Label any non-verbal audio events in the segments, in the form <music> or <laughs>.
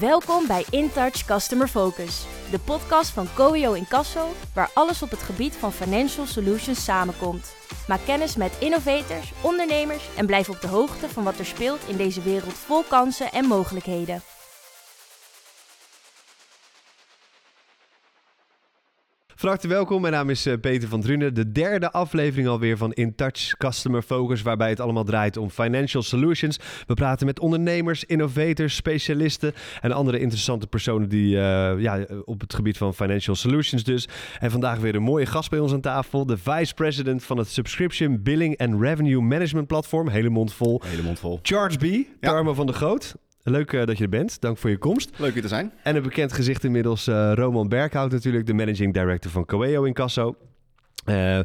Welkom bij InTouch Customer Focus, de podcast van Coio Incasso, waar alles op het gebied van financial solutions samenkomt. Maak kennis met innovators, ondernemers en blijf op de hoogte van wat er speelt in deze wereld vol kansen en mogelijkheden. Van harte welkom, mijn naam is eh, Peter van Drunen. De derde aflevering alweer van In Touch Customer Focus, waarbij het allemaal draait om financial solutions. We praten met ondernemers, innovators, specialisten en andere interessante personen die uh, ja, op het gebied van financial solutions dus. En vandaag weer een mooie gast bij ons aan tafel, de vice president van het Subscription Billing and Revenue Management Platform, hele mond vol. Hele mond vol. Charge B, ja. Van de Groot. Leuk uh, dat je er bent. Dank voor je komst. Leuk hier te zijn. En een bekend gezicht inmiddels, uh, Roman Berghout natuurlijk, de managing director van Coeo Incasso. Uh,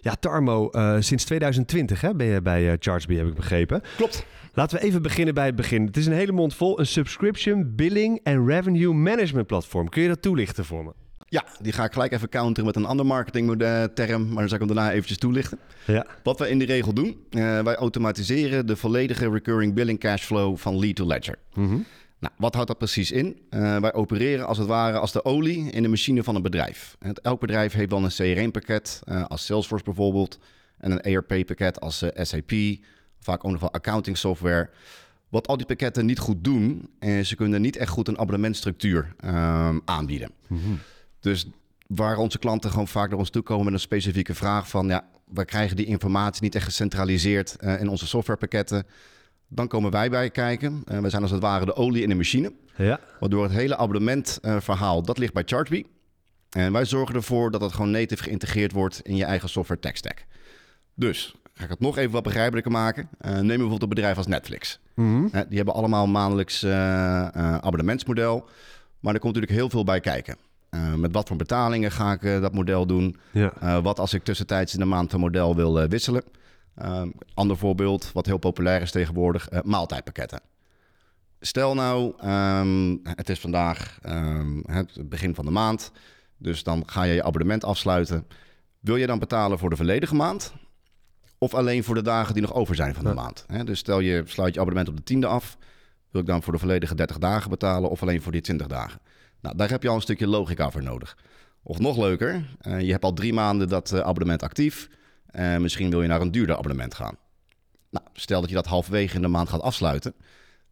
ja, Tarmo, sinds 2020 hè, ben je bij ChargeBee, heb ik begrepen. Klopt. Laten we even beginnen bij het begin. Het is een hele mond vol, een subscription, billing en revenue management platform. Kun je dat toelichten voor me? Ja, die ga ik gelijk even counteren met een ander marketingterm, maar dan zal ik hem daarna eventjes toelichten. Ja. Wat we in de regel doen, uh, wij automatiseren de volledige recurring billing cashflow van lead to ledger. Mm -hmm. Nou, wat houdt dat precies in? Uh, wij opereren als het ware als de olie in de machine van een bedrijf. Elk bedrijf heeft dan een CRM-pakket, uh, als Salesforce bijvoorbeeld, en een ERP-pakket als SAP, vaak ook nog wel accounting software. Wat al die pakketten niet goed doen, ze kunnen niet echt goed een abonnementstructuur aanbieden. Mm -hmm. Dus waar onze klanten gewoon vaak naar ons toe komen met een specifieke vraag van... ja, we krijgen die informatie niet echt gecentraliseerd uh, in onze softwarepakketten. Dan komen wij bij kijken. Uh, we zijn als het ware de olie in de machine. Ja. Waardoor het hele abonnementverhaal, uh, dat ligt bij ChargeBee. En wij zorgen ervoor dat het gewoon native geïntegreerd wordt in je eigen software tech stack. Dus, ga ik het nog even wat begrijpelijker maken. Uh, neem bijvoorbeeld een bedrijf als Netflix. Mm -hmm. die hebben allemaal een maandelijks abonnementsmodel. Maar er komt natuurlijk heel veel bij kijken. Uh, met wat voor betalingen ga ik uh, dat model doen? Ja. Uh, wat als ik tussentijds in de maand van model wil wisselen? ander voorbeeld, wat heel populair is tegenwoordig, maaltijdpakketten. Stel nou, um, het is vandaag um, het begin van de maand, dus dan ga je je abonnement afsluiten. Wil je dan betalen voor de volledige maand? Of alleen voor de dagen die nog over zijn van de Ja. maand? Hè? Dus stel je sluit je abonnement op de tiende af. Wil ik dan voor de volledige 30 dagen betalen of alleen voor die 20 dagen? Nou, daar heb je al een stukje logica voor nodig. Of nog leuker, uh, je hebt al drie maanden dat uh, abonnement actief. Uh, misschien wil je naar een duurder abonnement gaan. Nou, stel dat je dat halverwege in de maand gaat afsluiten.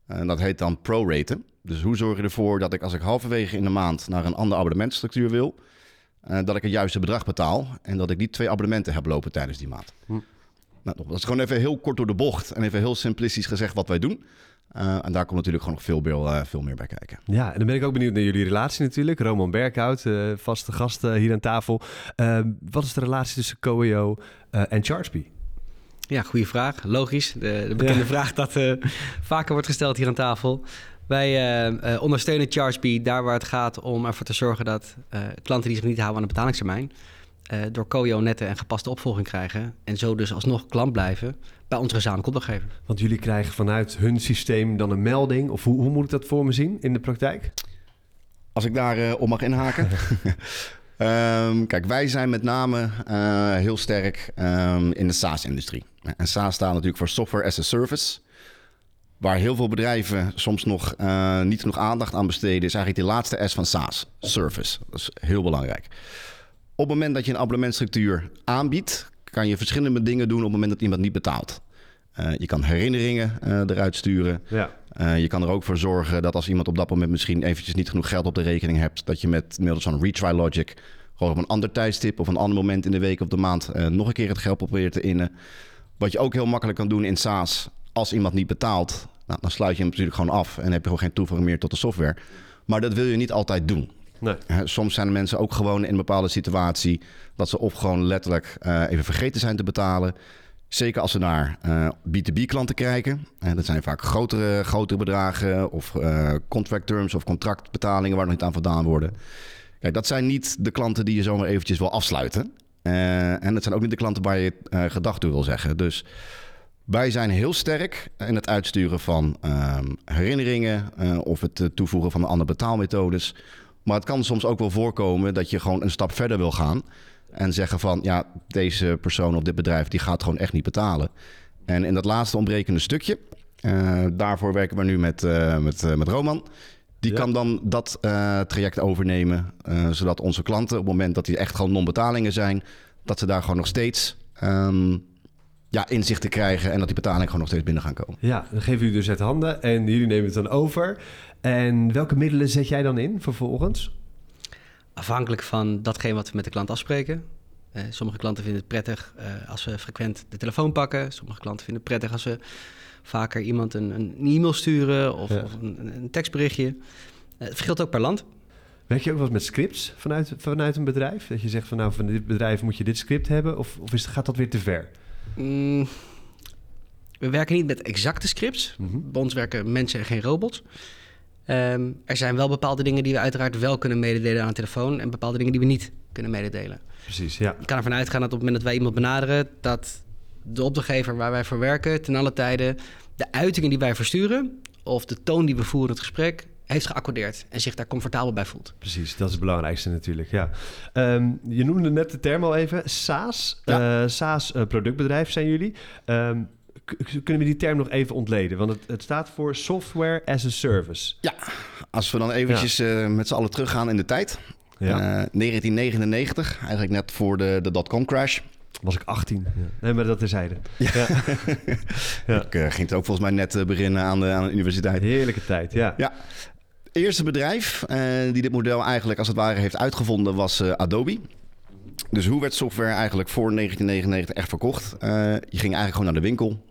En dat heet dan proraten. Dus hoe zorg je ervoor dat ik als ik halverwege in de maand naar een andere abonnementstructuur wil... dat ik het juiste bedrag betaal en dat ik niet twee abonnementen heb lopen tijdens die maand. Hm. Nou, dat is gewoon even heel kort door de bocht en even heel simplistisch gezegd wat wij doen. Uh, en daar komt natuurlijk gewoon nog veel, veel, uh, veel meer bij kijken. Ja, en dan ben ik ook benieuwd naar jullie relatie natuurlijk. Roman Berghout, uh, vaste gast hier aan tafel. wat is de relatie tussen Coeo en ChargeBee? Ja, goede vraag. Logisch. De, de bekende ja. vraag dat uh, vaker wordt gesteld hier aan tafel. Wij uh, ondersteunen ChargeBee daar waar het gaat om ervoor te zorgen dat uh, klanten die zich niet houden aan de betalingstermijn... door Coeo nette en gepaste opvolging krijgen... en zo dus alsnog klant blijven bij onze gezamenlijke opdrachtgever. Want jullie krijgen vanuit hun systeem dan een melding... of hoe, hoe moet ik dat voor me zien in de praktijk? Als ik daar uh, op mag inhaken. um, <laughs> kijk, wij zijn met name uh, heel sterk um, in de SaaS-industrie. En SaaS staat natuurlijk voor Software as a Service. Waar heel veel bedrijven soms nog uh, niet genoeg aandacht aan besteden... is eigenlijk die laatste S van SaaS, Service. Dat is heel belangrijk. Op het moment dat je een abonnementstructuur aanbiedt... kan je verschillende dingen doen op het moment dat iemand niet betaalt. Uh, je kan herinneringen uh, eruit sturen. Ja. Uh, je kan er ook voor zorgen dat als iemand op dat moment misschien eventjes niet genoeg geld op de rekening hebt, dat je met middels van retry logic gewoon op een ander tijdstip of een ander moment in de week of de maand nog een keer het geld probeert te innen. Wat je ook heel makkelijk kan doen in SaaS, als iemand niet betaalt, nou, dan sluit je hem natuurlijk gewoon af en heb je gewoon geen toegang meer tot de software. Maar dat wil je niet altijd doen. Nee. Soms zijn mensen ook gewoon in een bepaalde situatie dat ze of gewoon letterlijk even vergeten zijn te betalen. Zeker als we naar uh, B2B-klanten kijken. Dat zijn vaak grotere, grotere bedragen of uh, contract terms of contractbetalingen waar nog niet aan voldaan worden. Kijk, dat zijn niet de klanten die je zomaar eventjes wil afsluiten. en dat zijn ook niet de klanten waar je gedag toe wil zeggen. Dus wij zijn heel sterk in het uitsturen van herinneringen of het toevoegen van andere betaalmethodes. Maar het kan soms ook wel voorkomen dat je gewoon een stap verder wil gaan. En zeggen van, ja, deze persoon of dit bedrijf... die gaat gewoon echt niet betalen. En in dat laatste ontbrekende stukje... Uh, daarvoor werken we nu met, uh, met, uh, met Roman. Die Ja. kan dan dat eh, traject overnemen, eh, zodat onze klanten op het moment dat die echt gewoon non-betalingen zijn, dat ze daar gewoon nog steeds ehm, ja, inzichten krijgen en dat die betalingen gewoon nog steeds binnen gaan komen. Ja, dan geven jullie dus uit handen en jullie nemen het dan over. En welke middelen zet jij dan in vervolgens? Afhankelijk van datgene wat we met de klant afspreken. Eh, sommige klanten vinden het prettig eh, als we frequent de telefoon pakken. Sommige klanten vinden het prettig als we vaker iemand een, een e-mail sturen of, Ja. of een, een tekstberichtje. Eh, het verschilt ook per land. Werk je ook wel eens met scripts vanuit, vanuit een bedrijf? Dat je zegt van nou, van dit bedrijf moet je dit script hebben? Of, of is, gaat dat weer te ver? Mm, we werken niet met exacte scripts. Mhm. Bij ons werken mensen en geen robots. Ehm, er zijn wel bepaalde dingen die we uiteraard wel kunnen mededelen aan de telefoon... en bepaalde dingen die we niet kunnen mededelen. Precies, ja. Ik kan ervan uitgaan dat op het moment dat wij iemand benaderen... dat de opdrachtgever waar wij voor werken ten alle tijde... de uitingen die wij versturen of de toon die we voeren in het gesprek... heeft geaccordeerd en zich daar comfortabel bij voelt. Precies, dat is het belangrijkste natuurlijk, ja. Ehm, je noemde net de term al even, SaaS. Ja. Eh, SaaS eh, productbedrijf zijn jullie. Ehm, kunnen we die term nog even ontleden? Want het, het staat voor Software as a Service. Als we dan eventjes eh, met z'n allen teruggaan in de tijd. Ja, Eh, 1999, eigenlijk net voor de, de dotcom crash. was ik 18. Ja. Nee, maar dat terzijde. Ja. Ja. <laughs> Ik ging het ook volgens mij net beginnen aan de, aan de universiteit. Heerlijke tijd, ja. Ja. Eerste bedrijf eh, die dit model eigenlijk als het ware heeft uitgevonden was eh, Adobe. Dus hoe werd software eigenlijk voor 1999 echt verkocht? Eh, je ging eigenlijk gewoon naar de winkel.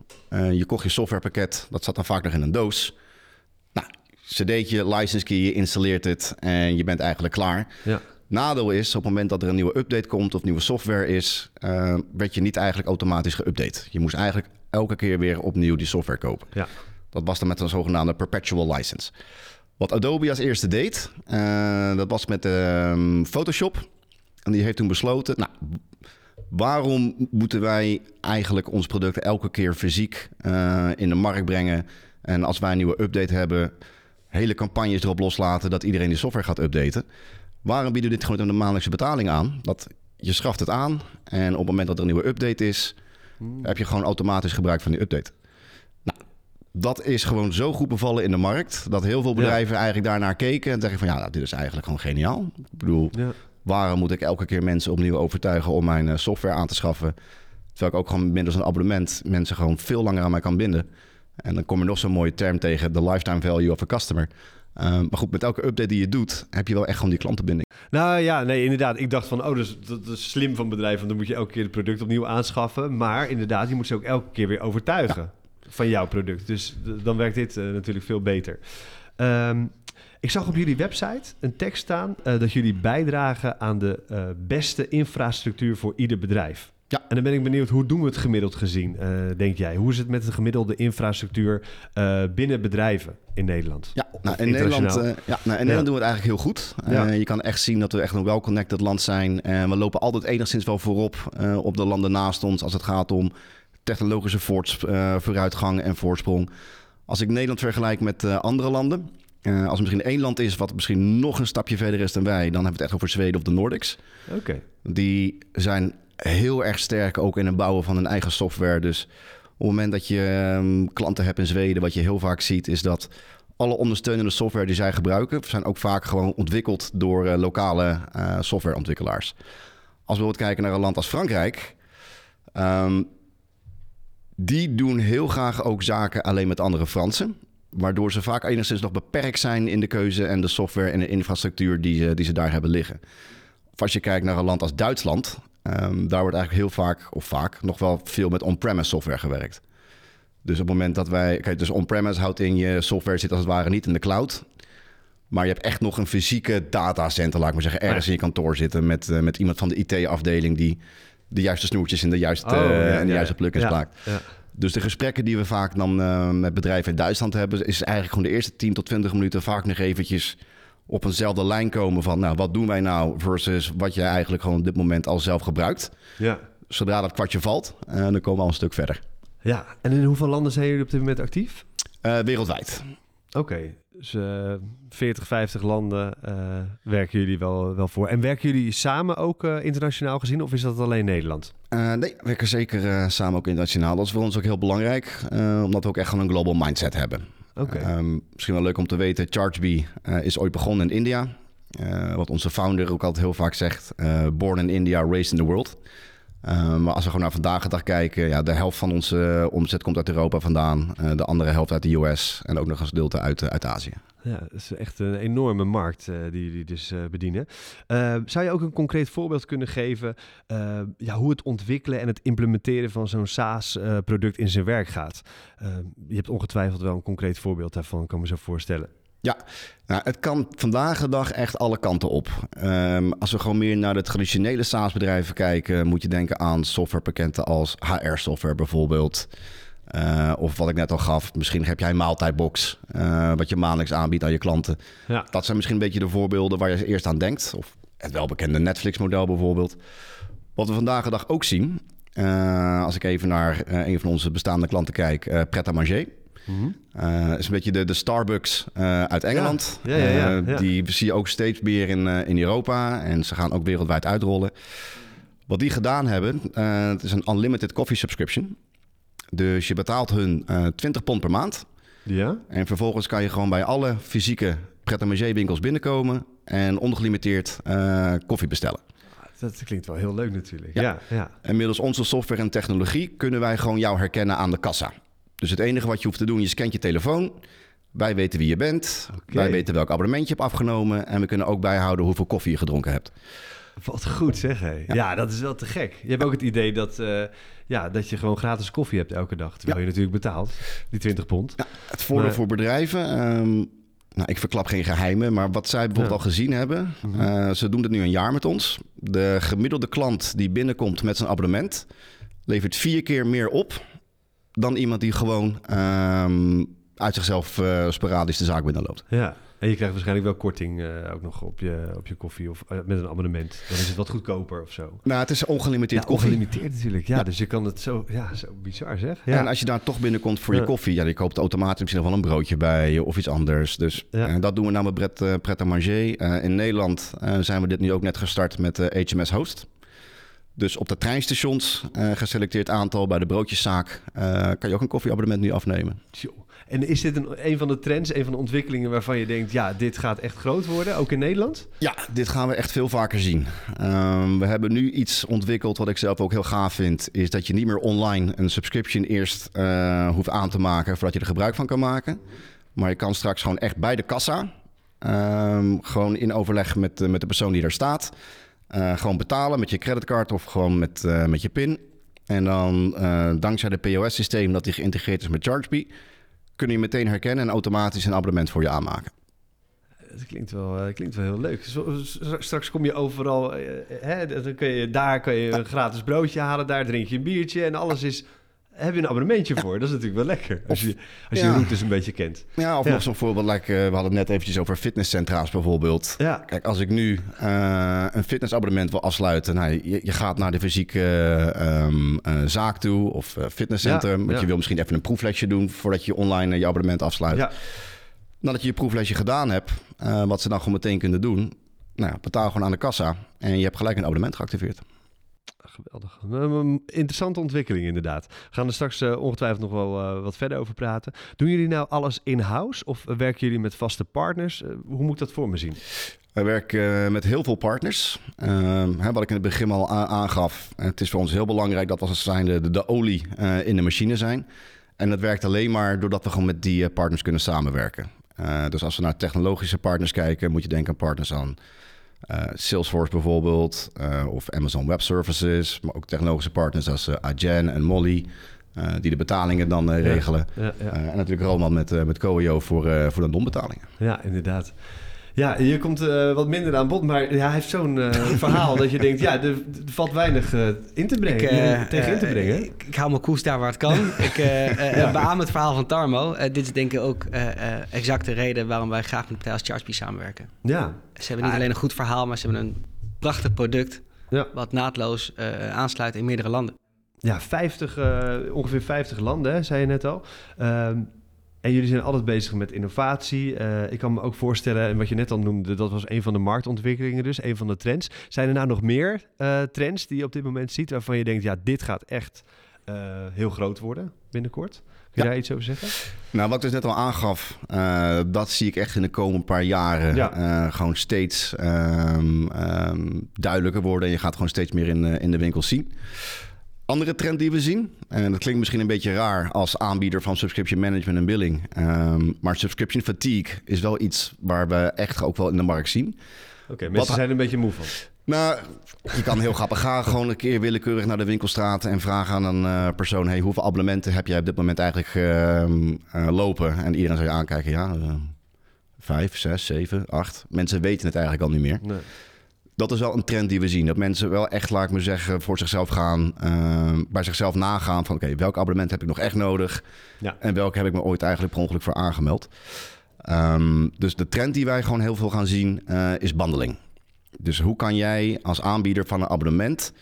Je kocht je softwarepakket. Dat zat dan vaak nog in een doos. Nou, cd'tje, license key, je installeert het en je bent eigenlijk klaar. ja. Nadeel is, op het moment dat er een nieuwe update komt of nieuwe software is, werd je niet eigenlijk automatisch geüpdate. Je moest eigenlijk elke keer weer opnieuw die software kopen. Ja. Dat was dan met een zogenaamde perpetual license. Wat Adobe als eerste deed, eh, dat was met ehm, Photoshop. En die heeft toen besloten, nou, waarom moeten wij eigenlijk ons product elke keer fysiek eh, in de markt brengen? En als wij een nieuwe update hebben, hele campagnes erop loslaten dat iedereen die software gaat updaten. Waarom bieden we dit gewoon de maandelijkse betaling aan? Dat je schaft het aan en op het moment dat er een nieuwe update is, heb je gewoon automatisch gebruik van die update. Dat is gewoon zo goed bevallen in de markt dat heel veel bedrijven eigenlijk daarnaar keken en zeggen van ja, nou, dit is eigenlijk gewoon geniaal. Ik bedoel, ja. waarom moet ik elke keer mensen opnieuw overtuigen om mijn eh, software aan te schaffen? Terwijl ik ook gewoon middels een abonnement mensen gewoon veel langer aan mij kan binden. En dan kom je nog zo'n mooie term tegen, de lifetime value of a customer. Uh, maar goed, met elke update die je doet, heb je wel echt gewoon die klantenbinding. Nou ja, nee, inderdaad. Ik dacht van, oh, dus, dat is slim van bedrijven, want dan moet je elke keer het product opnieuw aanschaffen. Maar inderdaad, je moet ze ook elke keer weer overtuigen van jouw product. Dus dan werkt dit eh, natuurlijk veel beter. Ehm, ik zag op jullie website een tekst staan eh, dat jullie bijdragen aan de eh, beste infrastructuur voor ieder bedrijf. Ja. En dan ben ik benieuwd, hoe doen we het gemiddeld gezien, denk jij? Hoe is het met de gemiddelde infrastructuur binnen bedrijven in Nederland? Ja, Of nou, in Nederland, ja, nou, in Nederland doen we het eigenlijk heel goed. Ja. je kan echt zien dat we echt een well-connected land zijn. En we lopen altijd enigszins wel voorop op de landen naast ons als het gaat om technologische voorts- eh, vooruitgang en voorsprong. Als ik Nederland vergelijk met eh, andere landen, eh, als er misschien één land is wat misschien nog een stapje verder is dan wij, dan hebben we het echt over Zweden of de Nordics. Oké. Die zijn heel erg sterk ook in het bouwen van hun eigen software. Dus op het moment dat je ehm, klanten hebt in Zweden, wat je heel vaak ziet, is dat alle ondersteunende software die zij gebruiken, zijn ook vaak gewoon ontwikkeld door lokale softwareontwikkelaars. Als we bijvoorbeeld kijken naar een land als Frankrijk, ehm, die doen heel graag ook zaken alleen met andere Fransen. Waardoor ze vaak enigszins nog beperkt zijn in de keuze en de software en de infrastructuur die, ze- die ze daar hebben liggen. Of als je kijkt naar een land als Duitsland, ehm, daar wordt eigenlijk heel vaak, of vaak, nog wel veel met on-premise software gewerkt. Dus op het moment dat wij, kijk, dus on-premise houdt in je software zit als het ware niet in de cloud. Maar je hebt echt nog een fysieke datacenter, laat ik maar zeggen, ergens in je kantoor zitten met, eh, met iemand van de IT-afdeling die de juiste snoertjes in de juiste, Oh, eh, ja, en de ja, juiste. Ja. Dus de gesprekken die we vaak dan eh, met bedrijven in Duitsland hebben, is eigenlijk gewoon de eerste 10 tot 20 minuten vaak nog eventjes op eenzelfde lijn komen van, nou, wat doen wij nou versus wat jij eigenlijk gewoon op dit moment al zelf gebruikt. ja. Zodra dat kwartje valt, eh, dan komen we al een stuk verder. Ja, en in hoeveel landen zijn jullie op dit moment actief? Eh, wereldwijd. Oké, dus eh 40, 50 landen eh, werken jullie wel, wel voor. En werken jullie samen ook eh, internationaal gezien of is dat alleen Nederland? Eh, nee, we werken zeker samen ook internationaal. Dat is voor ons ook heel belangrijk, omdat we ook echt gewoon een global mindset hebben. Ehm, misschien wel leuk om te weten, Chargebee is ooit begonnen in India. Wat onze founder ook altijd heel vaak zegt, born in India, raised in the world. Ehm, maar als we gewoon naar vandaag de dag kijken, ja, de helft van onze omzet komt uit Europa vandaan. eh, de andere helft uit de US en ook nog een gedeelte uit, eh, uit Azië. Ja, dat is echt een enorme markt eh, die jullie dus eh, bedienen. Eh, zou je ook een concreet voorbeeld kunnen geven eh, ja, hoe het ontwikkelen en het implementeren van zo'n SaaS-product in zijn werk gaat? Eh, je hebt ongetwijfeld wel een concreet voorbeeld daarvan, kan me zo voorstellen. Nou, het kan vandaag de dag echt alle kanten op. Ehm, als we gewoon meer naar de traditionele SaaS-bedrijven kijken, moet je denken aan softwarepakketten als HR-software bijvoorbeeld. Eh, of wat ik net al gaf, misschien heb jij een maaltijdbox, eh, wat je maandelijks aanbiedt aan je klanten. Ja. Dat zijn misschien een beetje de voorbeelden waar je eerst aan denkt. Of het welbekende Netflix-model bijvoorbeeld. Wat we vandaag de dag ook zien, eh, als ik even naar een van onze bestaande klanten kijk, Pret à Manger. Eh, is een beetje de, de Starbucks eh, uit Engeland. Ja, ja, ja, Eh, ja. Die zie je ook steeds meer in, in Europa. En ze gaan ook wereldwijd uitrollen. Wat die gedaan hebben, het is een unlimited coffee subscription. Dus je betaalt hun eh 20 pond per maand. Ja? En vervolgens kan je gewoon bij alle fysieke pret-à-manger winkels binnenkomen... en ongelimiteerd koffie bestellen. Dat klinkt wel heel leuk natuurlijk. Ja. Ja, ja. En middels onze software en technologie kunnen wij gewoon jou herkennen aan de kassa. Dus het enige wat je hoeft te doen, je scant je telefoon. Wij weten wie je bent. Wij weten welk abonnement je hebt afgenomen. En we kunnen ook bijhouden hoeveel koffie je gedronken hebt. Wat goed zeg hé. Ja. dat is wel te gek. Je hebt ook het idee dat, eh, ja, dat je gewoon gratis koffie hebt elke dag. Terwijl je natuurlijk betaalt, die 20 pond. Het voordeel Maar- voor bedrijven... ehm, nou, ik verklap geen geheimen, maar wat zij bijvoorbeeld al gezien hebben... Mhm. eh, ze doen het nu een jaar met ons. De gemiddelde klant die binnenkomt met zijn abonnement... levert vier keer meer op dan iemand die gewoon ehm, uit zichzelf eh, sporadisch de zaak binnenloopt. Ja. En je krijgt waarschijnlijk wel korting eh, ook nog op je, op je koffie of eh, met een abonnement. Dan is het wat goedkoper of zo. Nou, het is ongelimiteerd Ja, koffie. ongelimiteerd natuurlijk. Ja, Ja. dus je kan het zo... Ja, zo bizar zeg. Ja. En als je daar toch binnenkomt voor je koffie, ja, je koopt automatisch misschien nog wel een broodje bij je of iets anders. Dus dat doen we namelijk Pret, Pret à Manger. In Nederland zijn we dit nu ook net gestart met HMS Host. Dus op de treinstations, eh, geselecteerd aantal bij de broodjeszaak, eh, kan je ook een koffieabonnement nu afnemen. En is dit een, een van de trends, een van de ontwikkelingen waarvan je denkt... ja, dit gaat echt groot worden, ook in Nederland? Ja, dit gaan we echt veel vaker zien. Ehm, we hebben nu iets ontwikkeld wat ik zelf ook heel gaaf vind. Is dat je niet meer online een subscription eerst eh, hoeft aan te maken voordat je er gebruik van kan maken. Maar je kan straks gewoon echt bij de kassa, ehm, gewoon in overleg met, met de persoon die daar staat, eh, gewoon betalen met je creditcard of gewoon met, eh, met je PIN. En dan eh, dankzij de POS-systeem dat die geïntegreerd is met Chargebee, kun je meteen herkennen en automatisch een abonnement voor je aanmaken. Dat klinkt wel, klinkt wel heel leuk. Straks kom je overal, hè, dan kun je, daar kan je een gratis broodje halen, daar drink je een biertje en alles is... Heb je een abonnementje voor? Dat is natuurlijk wel lekker. Als je, als je Ja. routes een beetje kent. Ja, of Ja. nog zo'n voorbeeld, like, eh, we hadden het net eventjes over fitnesscentra's bijvoorbeeld. Kijk, als ik nu eh, een fitnessabonnement wil afsluiten, nou, je, je gaat naar de fysieke eh, ehm, eh, zaak toe of fitnesscentrum, want je wil misschien even een proeflesje doen voordat je online je abonnement afsluit. ja. Nadat je je proeflesje gedaan hebt, wat ze dan gewoon meteen kunnen doen, nou, betaal gewoon aan de kassa en je hebt gelijk een abonnement geactiveerd. Geweldig. Interessante ontwikkeling inderdaad. We gaan er straks eh, ongetwijfeld nog wel eh, wat verder over praten. Doen jullie nou alles in-house of werken jullie met vaste partners? Eh, hoe moet dat voor me zien? Wij werken met heel veel partners. Hè, wat ik in het begin al aangaf. Het is voor ons heel belangrijk dat we als zijnde de, de olie in de machine zijn. En dat werkt alleen maar doordat we gewoon met die partners kunnen samenwerken. Dus als we naar technologische partners kijken, moet je denken aan partners aan eh, Salesforce bijvoorbeeld, eh, of Amazon Web Services, maar ook technologische partners als eh, Adyen en Molly, die de betalingen dan Ja. regelen. Ja, ja. En natuurlijk Roman met, met Coio voor, voor de non-betalingen. Ja, inderdaad. Ja, je komt eh, wat minder aan bod, maar ja, hij heeft zo'n eh, <laughs> verhaal dat je denkt, ja, er, er valt weinig eh, in te brengen, eh, tegen in te brengen. ik, ik hou mijn koers daar waar het kan. <laughs> ik eh, beaam het verhaal van Tarmo. Dit is denk ik ook exact de reden waarom wij graag met een partij als Chargebee samenwerken. ja, Ze hebben niet Ah, alleen een goed verhaal, maar ze hebben een prachtig product... Ja. wat naadloos aansluit in meerdere landen. ja 50, eh, ongeveer 50 landen, hè, zei je net al. Ehm, en jullie zijn altijd bezig met innovatie. Eh, ik kan me ook voorstellen, en wat je net al noemde, dat was een van de marktontwikkelingen dus, een van de trends. Zijn er nou nog meer eh, trends die je op dit moment ziet waarvan je denkt, ja, dit gaat echt eh, heel groot worden binnenkort? je Ja. daar iets over zeggen? Nou, wat ik dus net al aangaf, dat zie ik echt in de komende paar jaren Ja. gewoon steeds ehm, ehm, duidelijker worden. En je gaat gewoon steeds meer in, in de winkels zien. Andere trend die we zien, en dat klinkt misschien een beetje raar als aanbieder van subscription management en billing. ehm, maar subscription fatigue is wel iets waar we echt ook wel in de markt zien. Oké, mensen Wat- zijn er een beetje moe van. Nou, je kan heel grappig gaan. <laughs> Gewoon een keer willekeurig naar de winkelstraat en vragen aan een eh, persoon: hey, hoeveel abonnementen heb jij op dit moment eigenlijk ehm, eh, lopen? En iedereen zou je aankijken: ja, eh, vijf, zes, zeven, acht. Mensen weten het eigenlijk al niet meer. Nee. Dat is wel een trend die we zien. Dat mensen wel echt, laat ik me zeggen, voor zichzelf gaan, ehm, bij zichzelf nagaan van: oké, welk abonnement heb ik nog echt nodig? Ja. En welke heb ik me ooit eigenlijk per ongeluk voor aangemeld? Ehm, dus de trend die wij gewoon heel veel gaan zien eh, is bandeling. Dus hoe kan jij als aanbieder van een abonnement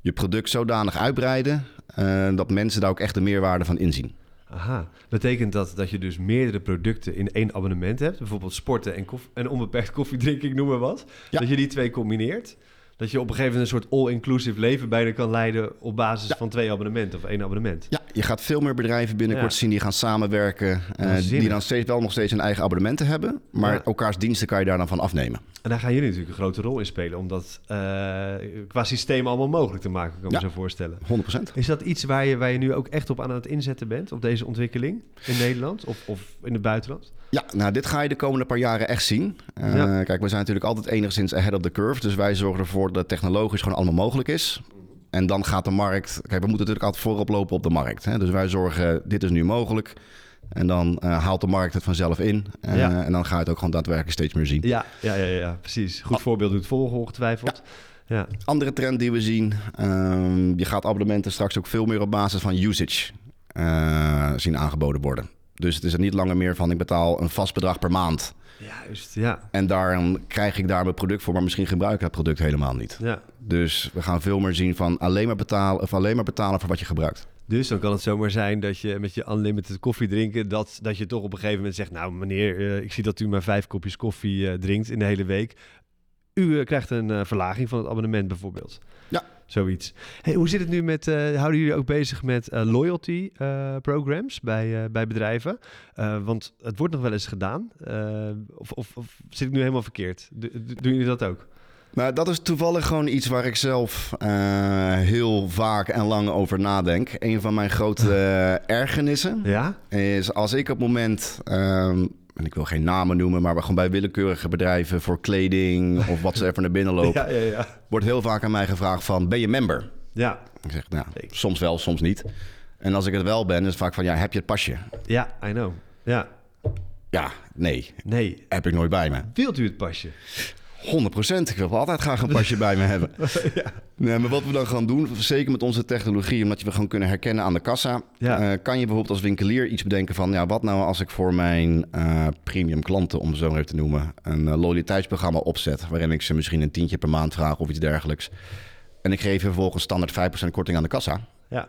je product zodanig uitbreiden eh, dat mensen daar ook echt de meerwaarde van inzien? Aha. Betekent dat dat je dus meerdere producten in één abonnement hebt? Bijvoorbeeld sporten en, onbeperkt <laughs> koffiedrinken, ik noem maar wat. Ja. Dat je die twee combineert. Dat je op een gegeven moment een soort all-inclusive leven bijna kan leiden op basis van twee abonnementen of één abonnement. Ja, je gaat veel meer bedrijven binnenkort Ja. zien die gaan samenwerken. Waanzinnig. die dan steeds wel nog steeds hun eigen abonnementen hebben. Maar Ja. elkaars diensten kan je daar dan van afnemen. En daar gaan jullie natuurlijk een grote rol in spelen om dat eh, qua systeem allemaal mogelijk te maken, kan ik me zo voorstellen. 100%. Is dat iets waar je, waar je nu ook echt op aan het inzetten bent, op deze ontwikkeling in Nederland of, of in het buitenland? Ja, nou, dit ga je de komende paar jaren echt zien. Eh, Ja. Kijk, we zijn natuurlijk altijd enigszins ahead of the curve. Dus wij zorgen ervoor dat technologisch gewoon allemaal mogelijk is. En dan gaat de markt... Kijk, we moeten natuurlijk altijd voorop lopen op de markt. Hè? Dus wij zorgen, dit is nu mogelijk. En dan eh, haalt de markt het vanzelf in. Eh, Ja. En dan ga je het ook gewoon daadwerkelijk steeds meer zien. Ja, ja, ja, ja precies. Goed voorbeeld doet volgen, ongetwijfeld. Ja. Andere trend die we zien... ehm, je gaat abonnementen straks ook veel meer op basis van usage zien aangeboden worden. Dus het is er niet langer meer van ik betaal een vast bedrag per maand. Juist, ja. En dan krijg ik daar mijn product voor, maar misschien gebruik ik dat product helemaal niet. ja. Dus we gaan veel meer zien van alleen maar betalen, of alleen maar betalen voor wat je gebruikt. Dus dan kan het zomaar zijn dat je met je unlimited koffie drinken, dat, dat je toch op een gegeven moment zegt, nou meneer, eh, ik zie dat u maar vijf kopjes koffie eh, drinkt in de hele week. U eh, krijgt een verlaging van het abonnement bijvoorbeeld. Zoiets. Hey, hoe zit het nu met, eh, houden jullie ook bezig met eh, loyalty eh, programs bij, bij bedrijven? Want het wordt nog wel eens gedaan. Of, of, of zit ik nu helemaal verkeerd? Do- do- doen jullie dat ook? Nou, dat is toevallig gewoon iets waar ik zelf heel vaak en lang over nadenk. Een van mijn grote <laughs> ergernissen Ja? is als ik op het moment, ehm, en ik wil geen namen noemen, maar gewoon bij willekeurige bedrijven voor kleding of wat ze even naar binnen <laughs> lopen, Ja, ja, ja. wordt heel vaak aan mij gevraagd van, ben je member? Ja, Ik zeg, nou, soms wel, soms niet. En als ik het wel ben, is het vaak van, ja, heb je het pasje? ja, I know. Ja, Ja, nee, nee. heb ik nooit bij me. Wilt u het pasje? 100%. Ik wil altijd graag een pasje bij me hebben. <laughs> nee, maar wat we dan gaan doen, zeker met onze technologie, omdat je we gewoon kunnen herkennen aan de kassa, Ja. eh, kan je bijvoorbeeld als winkelier iets bedenken van, ja, wat nou als ik voor mijn eh, premium klanten, om het zo maar even te noemen, een eh, loyaliteitsprogramma opzet, waarin ik ze misschien een tientje per maand vraag of iets dergelijks. En ik geef je vervolgens standaard 5% korting aan de kassa. Ja.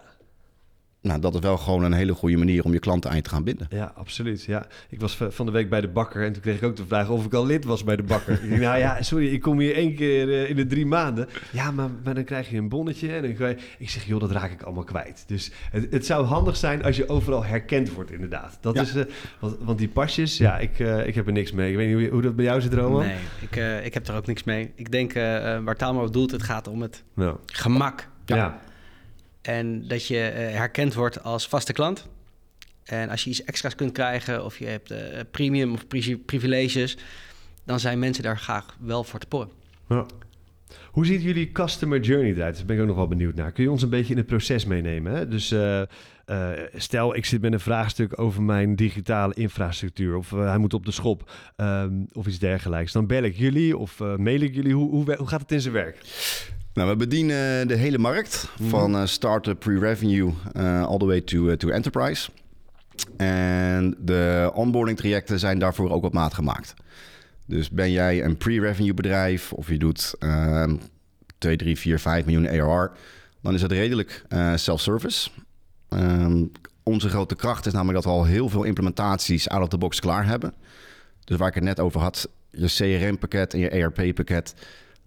Nou, dat is wel gewoon een hele goede manier om je klanten aan je te gaan binden. Ja, absoluut. Ja. Ik was van de week bij de bakker en toen kreeg ik ook de vraag of ik al lid was bij de bakker. ik dacht, nou ja, sorry, ik kom hier één keer eh, in de drie maanden. Ja, maar, maar dan krijg je een bonnetje en dan je... Ik zeg, joh, dat raak ik allemaal kwijt. Dus het, het zou handig zijn als je overal herkend wordt, inderdaad. Dat Ja. is, eh, want, want die pasjes, ja, ik, eh, ik heb er niks mee. Ik weet niet hoe, je- hoe dat bij jou zit, Roman. Nee, ik, eh, ik heb er ook niks mee. Ik denk waar Tamer op doelt, het gaat om het Nou, gemak. ja. En dat je eh, herkend wordt als vaste klant. En als je iets extra's kunt krijgen of je hebt eh, premium of pri- privileges, dan zijn mensen daar graag wel voor te porren. Ja. Hoe ziet jullie customer journey eruit? Daar ben ik ook nog wel benieuwd naar. Kun je ons een beetje in het proces meenemen? Hè? Dus eh, eh, stel, ik zit met een vraagstuk over mijn digitale infrastructuur... of eh, hij moet op de schop ehm, of iets dergelijks. Dan bel ik jullie of mail ik jullie. Hoe, hoe, gaat het in zijn werk? Nou, we bedienen de hele markt van eh start-up pre-revenue all the way to, to enterprise. En de onboarding trajecten zijn daarvoor ook op maat gemaakt. Dus ben jij een pre-revenue bedrijf of je doet ehm 2, 3, 4, 5 miljoen ARR, dan is het redelijk eh, self-service. Ehm, onze grote kracht is namelijk dat we al heel veel implementaties out of the box klaar hebben. Dus waar ik het net over had, je CRM-pakket en je ERP-pakket,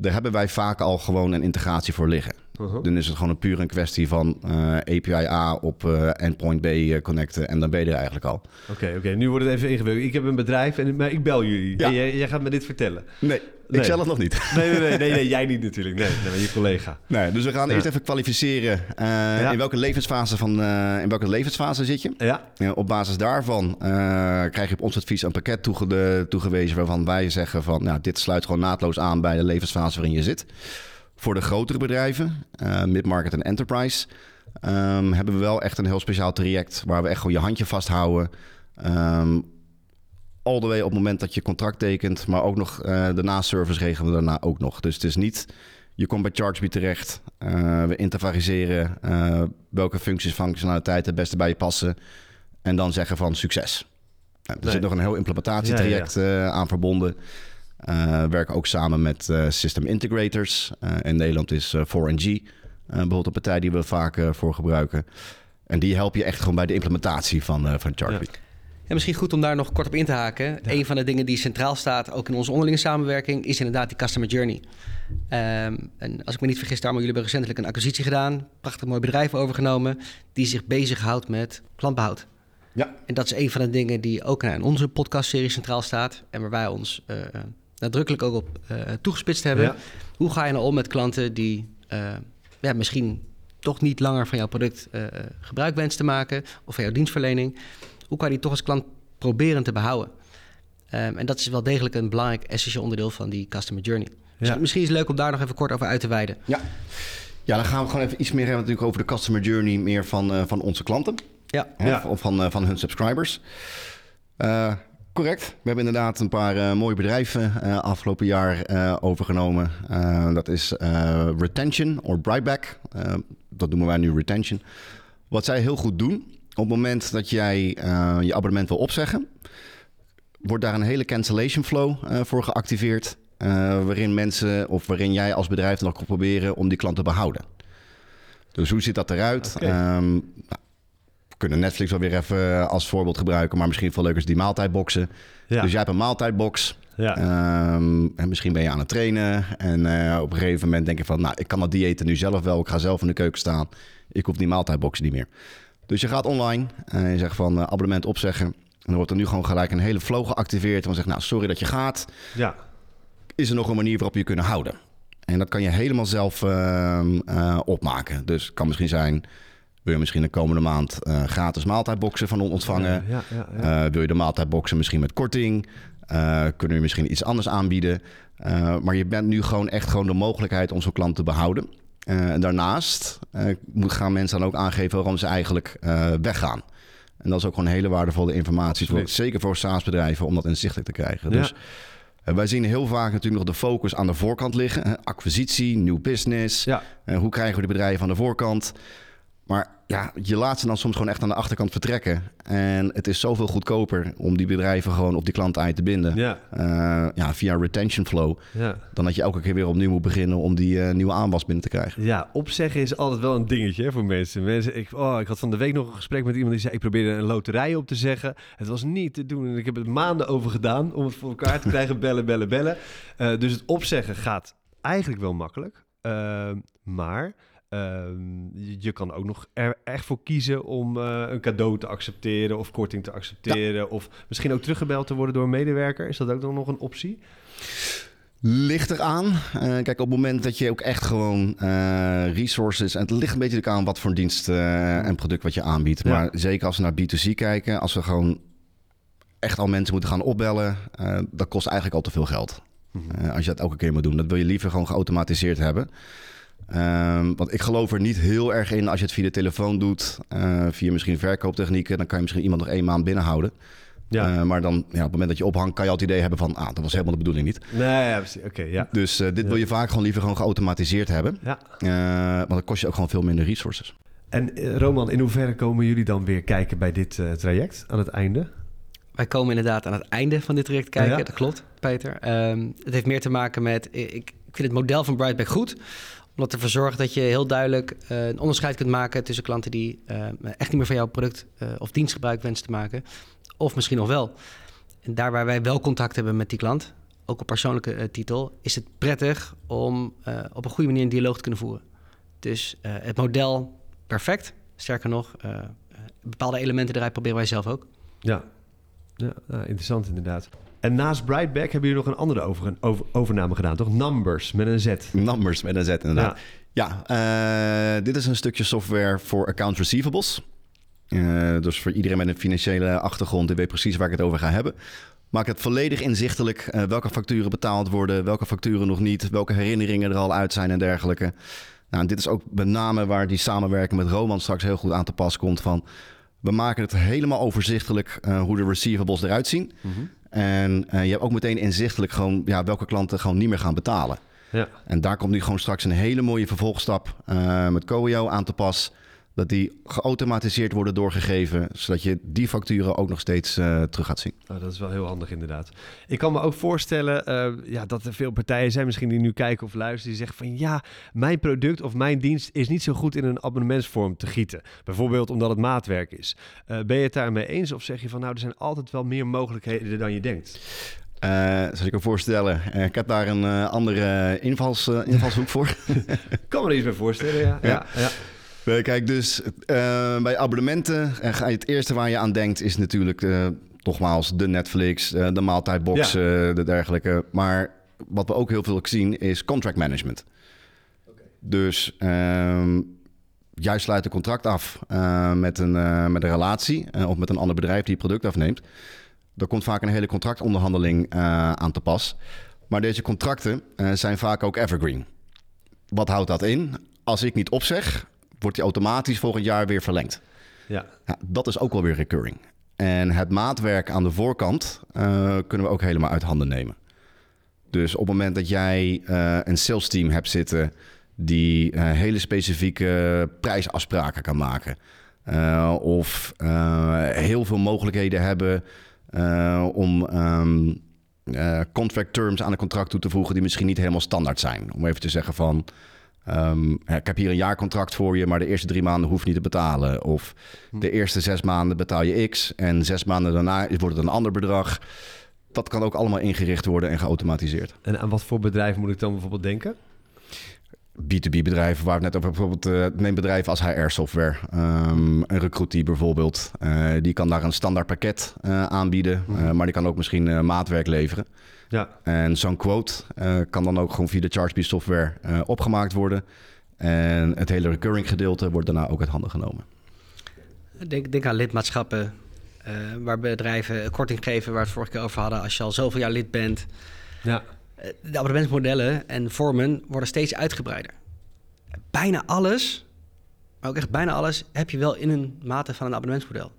daar hebben wij vaak al gewoon een integratie voor liggen. Uh-huh. Dan is het gewoon een puur een kwestie van eh, API A op eh, endpoint B eh, connecten en dan ben je er eigenlijk al. Oké, oké. Nu wordt het even ingewikkeld. Ik heb een bedrijf en maar ik bel jullie. Ja. En jij, jij gaat me dit vertellen. Nee, Nee. ik zelf nog niet. Nee, nee, nee, nee, nee, <laughs> jij niet natuurlijk. Nee, nee maar je collega. Nee, dus we gaan Ja. eerst even kwalificeren eh, in welke levensfase van eh, in welke levensfase zit je. Ja, op basis daarvan eh, krijg je op ons advies een pakket toege- toegewezen waarvan wij zeggen van nou, dit sluit gewoon naadloos aan bij de levensfase waarin je zit. Voor de grotere bedrijven, mid-market en enterprise, ehm, hebben we wel echt een heel speciaal traject waar we echt gewoon je handje vasthouden. Ehm all the way op het moment dat je contract tekent, maar ook nog eh de na-service regelen we daarna ook nog. Dus het is niet, je komt bij ChargeBee terecht, eh, we intervariseren eh, welke functies, functionaliteiten het beste bij je passen en dan zeggen van succes. Er Nee. zit nog een heel implementatietraject aan verbonden. We werken ook samen met system integrators. In Nederland is eh 4NG eh, bijvoorbeeld een partij die we vaak voor gebruiken. En die helpen je echt gewoon bij de implementatie van, van ChargeBee. En misschien goed om daar nog kort op in te haken. Een van de dingen die centraal staat, ook in onze onderlinge samenwerking, is inderdaad die customer journey. Ehm, en als ik me niet vergis, daarom jullie hebben recentelijk een acquisitie gedaan, prachtig mooi bedrijf overgenomen, die zich bezighoudt met klantbehoud. Ja. En dat is een van de dingen die ook in onze podcastserie centraal staat en waar wij ons eh, nadrukkelijk ook op eh, toegespitst hebben. Ja. Hoe ga je nou om met klanten die eh, ja, misschien toch niet langer van jouw product gebruik wensen te maken of van jouw dienstverlening? Hoe kan je die toch als klant proberen te behouden? Ehm, en dat is wel degelijk een belangrijk essentieel onderdeel van die customer journey. Dus Ja. misschien is het leuk om daar nog even kort over uit te wijden. Ja. ja, dan gaan we gewoon even iets meer hebben natuurlijk over de customer journey meer van, eh, van onze klanten. Ja, Hè, Ja. Of van, eh, van hun subscribers. Eh, correct. We hebben inderdaad een paar eh, mooie bedrijven eh, afgelopen jaar eh, overgenomen. Eh, dat is eh, Retention of Brightback. Dat noemen wij nu Retention. Wat zij heel goed doen, het moment dat jij eh, je abonnement wil opzeggen, wordt daar een hele cancellation flow eh, voor geactiveerd. eh, waarin mensen of waarin jij als bedrijf nog kan proberen om die klant te behouden. Dus hoe ziet dat eruit? Ehm, nou, we kunnen Netflix wel weer even als voorbeeld gebruiken, maar misschien veel leuker is die maaltijdboxen. Ja. Dus jij hebt een maaltijdbox. ja. Ehm, en misschien ben je aan het trainen. En op een gegeven moment denk je van... nou, ik kan dat diëten nu zelf wel. Ik ga zelf in de keuken staan. Ik hoef die maaltijdboxen niet meer. Dus je gaat online en je zegt van eh, abonnement opzeggen. En dan wordt er nu gewoon gelijk een hele flow geactiveerd. En dan zegt nou, sorry dat je gaat. ja. Is er nog een manier waarop je je kunnen houden? En dat kan je helemaal zelf ehm, eh, opmaken. Dus het kan misschien zijn... wil je misschien de komende maand eh, gratis maaltijdboxen van ons ontvangen... Ja, ja, ja. wil je de maaltijdboxen misschien met korting? Kunnen we misschien iets anders aanbieden? Maar je bent nu gewoon echt gewoon de mogelijkheid om zo'n klant te behouden. Eh, en daarnaast eh, gaan mensen dan ook aangeven waarom ze eigenlijk eh, weggaan. En dat is ook gewoon hele waardevolle informatie. Voor, zeker voor SaaS-bedrijven om dat inzichtelijk te krijgen. Ja. Dus wij zien heel vaak natuurlijk nog de focus aan de voorkant liggen. Acquisitie, nieuw business. ja. Hoe krijgen we de bedrijven aan de voorkant? Maar ja, je laat ze dan soms gewoon echt aan de achterkant vertrekken. En het is zoveel goedkoper om die bedrijven gewoon op die klant te binden. Ja, Eh, ja, via retention flow. ja. Dan dat je elke keer weer opnieuw moet beginnen om die eh, nieuwe aanwas binnen te krijgen. Ja, opzeggen is altijd wel een dingetje hè, voor mensen. mensen ik, oh, ik had van de week nog een gesprek met iemand die zei... ik probeerde een loterij op te zeggen. Het was niet te doen en ik heb er maanden over gedaan... om het voor elkaar te <laughs> krijgen, bellen, bellen, bellen. Eh, dus het opzeggen gaat eigenlijk wel makkelijk. Maar ehm, je, je kan ook nog er echt voor kiezen om eh, een cadeau te accepteren... of korting te accepteren. Of misschien ook teruggebeld te worden door een medewerker. Is dat ook dan nog een optie? Ligt eraan. Eh kijk, op het moment dat je ook echt gewoon eh, resources... en het ligt een beetje aan wat voor dienst en product wat je aanbiedt. Ja. Maar zeker als we naar B2C kijken... als we gewoon echt al mensen moeten gaan opbellen... dat kost eigenlijk al te veel geld. Eh, als je dat elke keer moet doen. Dat wil je liever gewoon geautomatiseerd hebben. Ehm, want ik geloof er niet heel erg in als je het via de telefoon doet. eh, via misschien verkooptechnieken. Dan kan je misschien iemand nog één maand binnenhouden. Ja. Eh, maar dan, ja, op het moment dat je ophangt, kan je al het idee hebben van... ah, dat was helemaal de bedoeling niet. nee, ja, precies. Oké, ja. Dus eh, dit wil je vaak gewoon liever gewoon geautomatiseerd hebben. ja. Eh, want dan kost je ook gewoon veel minder resources. En Roman, in hoeverre komen jullie dan weer kijken bij dit traject aan het einde? Wij komen inderdaad aan het einde van dit traject kijken. Ja. Dat klopt, Peter. Ehm, het heeft meer te maken met... Ik, ik vind het model van Brightback goed. Omdat ervoor zorgt dat je heel duidelijk eh, een onderscheid kunt maken... tussen klanten die eh, echt niet meer van jouw product eh, of dienst gebruik wensen te maken. Of misschien nog wel. En daar waar wij wel contact hebben met die klant... ook op persoonlijke titel... is het prettig om op een goede manier een dialoog te kunnen voeren. Dus het model perfect. Sterker nog, bepaalde elementen eruit proberen wij zelf ook. Ja, ja nou, interessant inderdaad. En naast Brightback hebben jullie nog een andere over, over, overname gedaan, toch? Numbers met een Z. Numbers met een Z, inderdaad. Ja, ja uh, dit is een stukje software voor accounts receivables. Uh, dus voor iedereen met een financiële achtergrond, die weet precies waar ik het over ga hebben. Maak het volledig inzichtelijk uh, welke facturen betaald worden, welke facturen nog niet, welke herinneringen er al uit zijn en dergelijke. Nou, en dit is ook met name waar die samenwerking met Roman straks heel goed aan te pas komt van... We maken het helemaal overzichtelijk uh, hoe de receivables eruit zien. Mm -hmm. En uh, je hebt ook meteen inzichtelijk gewoon ja, welke klanten gewoon niet meer gaan betalen. Ja. En daar komt nu gewoon straks een hele mooie vervolgstap uh, met Coio aan te pas dat die geautomatiseerd worden doorgegeven, zodat je die facturen ook nog steeds uh, terug gaat zien. Oh, dat is wel heel handig inderdaad. Ik kan me ook voorstellen uh, ja, dat er veel partijen zijn misschien die nu kijken of luisteren, die zeggen van ja, mijn product of mijn dienst is niet zo goed in een abonnementsvorm te gieten. Bijvoorbeeld omdat het maatwerk is. Uh, ben je het daarmee eens of zeg je van nou, er zijn altijd wel meer mogelijkheden dan je denkt? Uh, zal ik me voorstellen. Uh, ik heb daar een uh, andere invals, invalshoek voor. <laughs> kan me er iets bij voorstellen, ja. ja. ja, ja. Nee, kijk, dus uh, bij abonnementen, en je het eerste waar je aan denkt is natuurlijk uh, nogmaals de Netflix, uh, de maaltijdbox, ja. de dergelijke. Maar wat we ook heel veel zien is contract management. Okay. Dus um, jij sluit een contract af met, een, met een relatie of met een ander bedrijf die het product afneemt. Er komt vaak een hele contractonderhandeling aan te pas. Maar deze contracten zijn vaak ook evergreen. Wat houdt dat in? Als ik niet opzeg, wordt die automatisch volgend jaar weer verlengd. Ja. ja dat is ook wel weer recurring. En het maatwerk aan de voorkant uh, kunnen we ook helemaal uit handen nemen. Dus op het moment dat jij uh, een sales team hebt zitten die uh, hele specifieke prijsafspraken kan maken. of heel veel mogelijkheden hebben om um, contract terms aan een contract toe te voegen die misschien niet helemaal standaard zijn. Om even te zeggen van Um, ik heb hier een jaarcontract voor je, maar de eerste drie maanden hoef je niet te betalen. Of hm. de eerste zes maanden betaal je X en zes maanden daarna wordt het een ander bedrag. Dat kan ook allemaal ingericht worden en geautomatiseerd. En aan wat voor bedrijf moet ik dan bijvoorbeeld denken? B2B-bedrijven, waar we het net over bijvoorbeeld uh, neem bedrijven als HR-software, um, een recruitie bijvoorbeeld. Uh, die kan daar een standaard pakket uh, aanbieden, mm. maar die kan ook misschien maatwerk leveren. Ja. En zo'n quote kan dan ook gewoon via de ChargeBee software opgemaakt worden. En het hele recurring gedeelte wordt daarna ook uit handen genomen. Denk, denk aan lidmaatschappen waar bedrijven korting geven, waar we het vorige keer over hadden. Als je al zoveel jaar lid bent. Ja de abonnementsmodellen en vormen worden steeds uitgebreider. Bijna alles, maar ook echt bijna alles, heb je wel in een mate van een abonnementsmodel.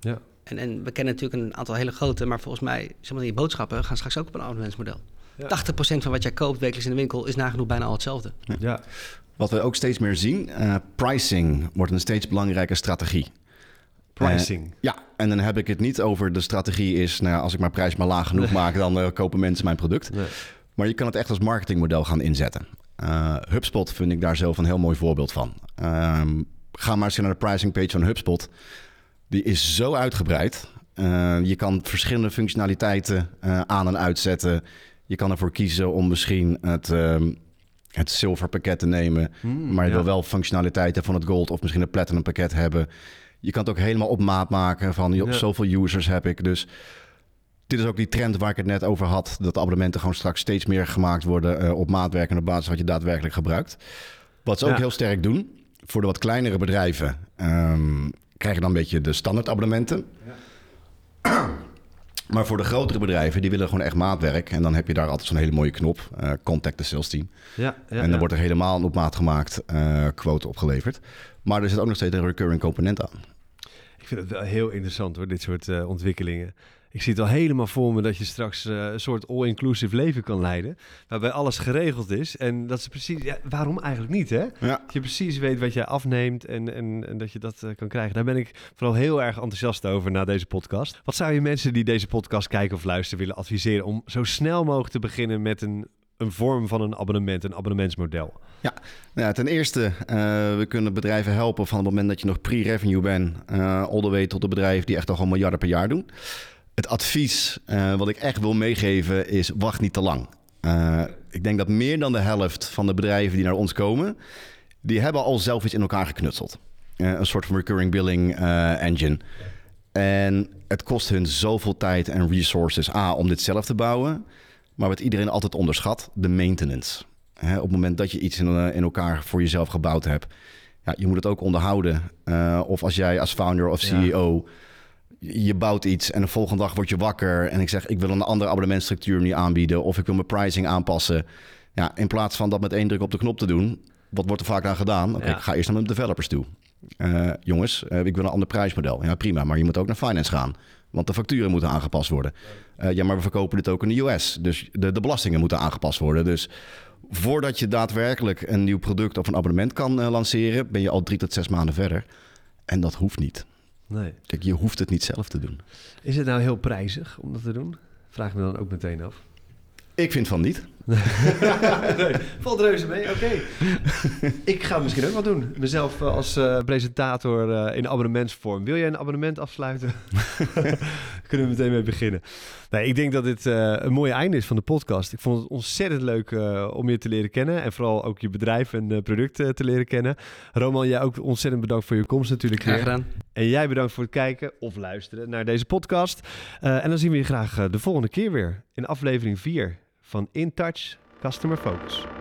Ja. En, en we kennen natuurlijk een aantal hele grote, maar volgens mij, zeg maar, die boodschappen gaan straks ook op een abonnementsmodel. Ja. 80% van wat jij koopt wekelijks in de winkel is nagenoeg bijna al hetzelfde. Ja. Wat we ook steeds meer zien, uh, pricing wordt een steeds belangrijke strategie. Pricing. Uh, ja, en dan heb ik het niet over de strategie is, nou, als ik mijn prijs maar laag genoeg maak, dan uh, kopen mensen mijn product. Nee. Maar je kan het echt als marketingmodel gaan inzetten. Uh, HubSpot vind ik daar zelf een heel mooi voorbeeld van. Um, ga maar eens naar de pricing page van HubSpot. Die is zo uitgebreid. je kan verschillende functionaliteiten aan en uitzetten. Je kan ervoor kiezen om misschien het, um, het silver pakket te nemen. Mm, maar je ja. wil wel functionaliteiten van het gold of misschien het platinum pakket hebben. Je kan het ook helemaal op maat maken van ja. zoveel users heb ik. Dus dit is ook die trend waar ik het net over had. Dat abonnementen gewoon straks steeds meer gemaakt worden uh, op maatwerkende basis wat je daadwerkelijk gebruikt. Wat ze ook heel sterk doen, voor de wat kleinere bedrijven um, krijg je dan een beetje de standaard abonnementen. Ja. Maar voor de grotere bedrijven, die willen gewoon echt maatwerk. En dan heb je daar altijd zo'n hele mooie knop, uh, contact the sales team. Ja, ja, en dan wordt er helemaal op maat gemaakt uh, quote opgeleverd. Maar er zit ook nog steeds een recurring component aan. Ik vind het wel heel interessant hoor, dit soort uh, ontwikkelingen. Ik zie het al helemaal voor me dat je straks uh, een soort all-inclusive leven kan leiden. Waarbij alles geregeld is. En dat ze precies. Ja, waarom eigenlijk niet, hè? Ja. Dat je precies weet wat jij afneemt en, en, en dat je dat uh, kan krijgen. Daar ben ik vooral heel erg enthousiast over na deze podcast. Wat zou je mensen die deze podcast kijken of luisteren willen adviseren om zo snel mogelijk te beginnen met een, een vorm van een abonnement, een abonnementsmodel? Ja, nou ja ten eerste, uh, we kunnen bedrijven helpen van het moment dat je nog pre-revenue bent, uh, all the way tot de bedrijven die echt al gewoon miljarden per jaar doen. Het advies uh, wat ik echt wil meegeven is: wacht niet te lang. Uh, ik denk dat meer dan de helft van de bedrijven die naar ons komen, die hebben al zelf iets in elkaar geknutseld. Eh, een soort van recurring billing eh, engine. En het kost hun zoveel tijd en resources, A, om dit zelf te bouwen. Maar wat iedereen altijd onderschat, de maintenance. Hè, op het moment dat je iets in, eh, in elkaar voor jezelf gebouwd hebt, ja, je moet het ook onderhouden. Uh, of als jij als founder of CEO, ja. Je bouwt iets en de volgende dag word je wakker en ik zeg ik wil een andere abonnementstructuur niet aanbieden of ik wil mijn pricing aanpassen. Ja, in plaats van dat met één druk op de knop te doen, wat wordt er vaak aan gedaan? Oké, okay, ja. ik ga eerst naar mijn developers toe. Uh, jongens, uh, ik wil een ander prijsmodel. Ja, prima, maar je moet ook naar finance gaan. Want de facturen moeten aangepast worden. Uh, ja, maar we verkopen dit ook in de US. Dus de, de belastingen moeten aangepast worden. Dus voordat je daadwerkelijk een nieuw product of een abonnement kan lanceren, ben je al drie tot zes maanden verder. En dat hoeft niet. Nee. Kijk, je hoeft het niet zelf te doen. Is het nou heel prijzig om dat te doen? Vraag me dan ook meteen af. Ik vind van niet. <laughs> nee, valt reuze mee, oké. Okay. ik ga misschien ook wel doen. Mezelf als uh, presentator uh, in abonnementsvorm. Wil jij een abonnement afsluiten? <laughs> Kunnen we meteen mee beginnen. Nee, ik denk dat dit uh, een mooie einde is van de podcast. Ik vond het ontzettend leuk om je te leren kennen. En vooral ook je bedrijf en producten te leren kennen. Roman, jij ook ontzettend bedankt voor je komst natuurlijk. Graag gedaan. En jij bedankt voor het kijken of luisteren naar deze podcast. en dan zien we je graag de volgende keer weer in aflevering 4 van InTouch Customer Focus.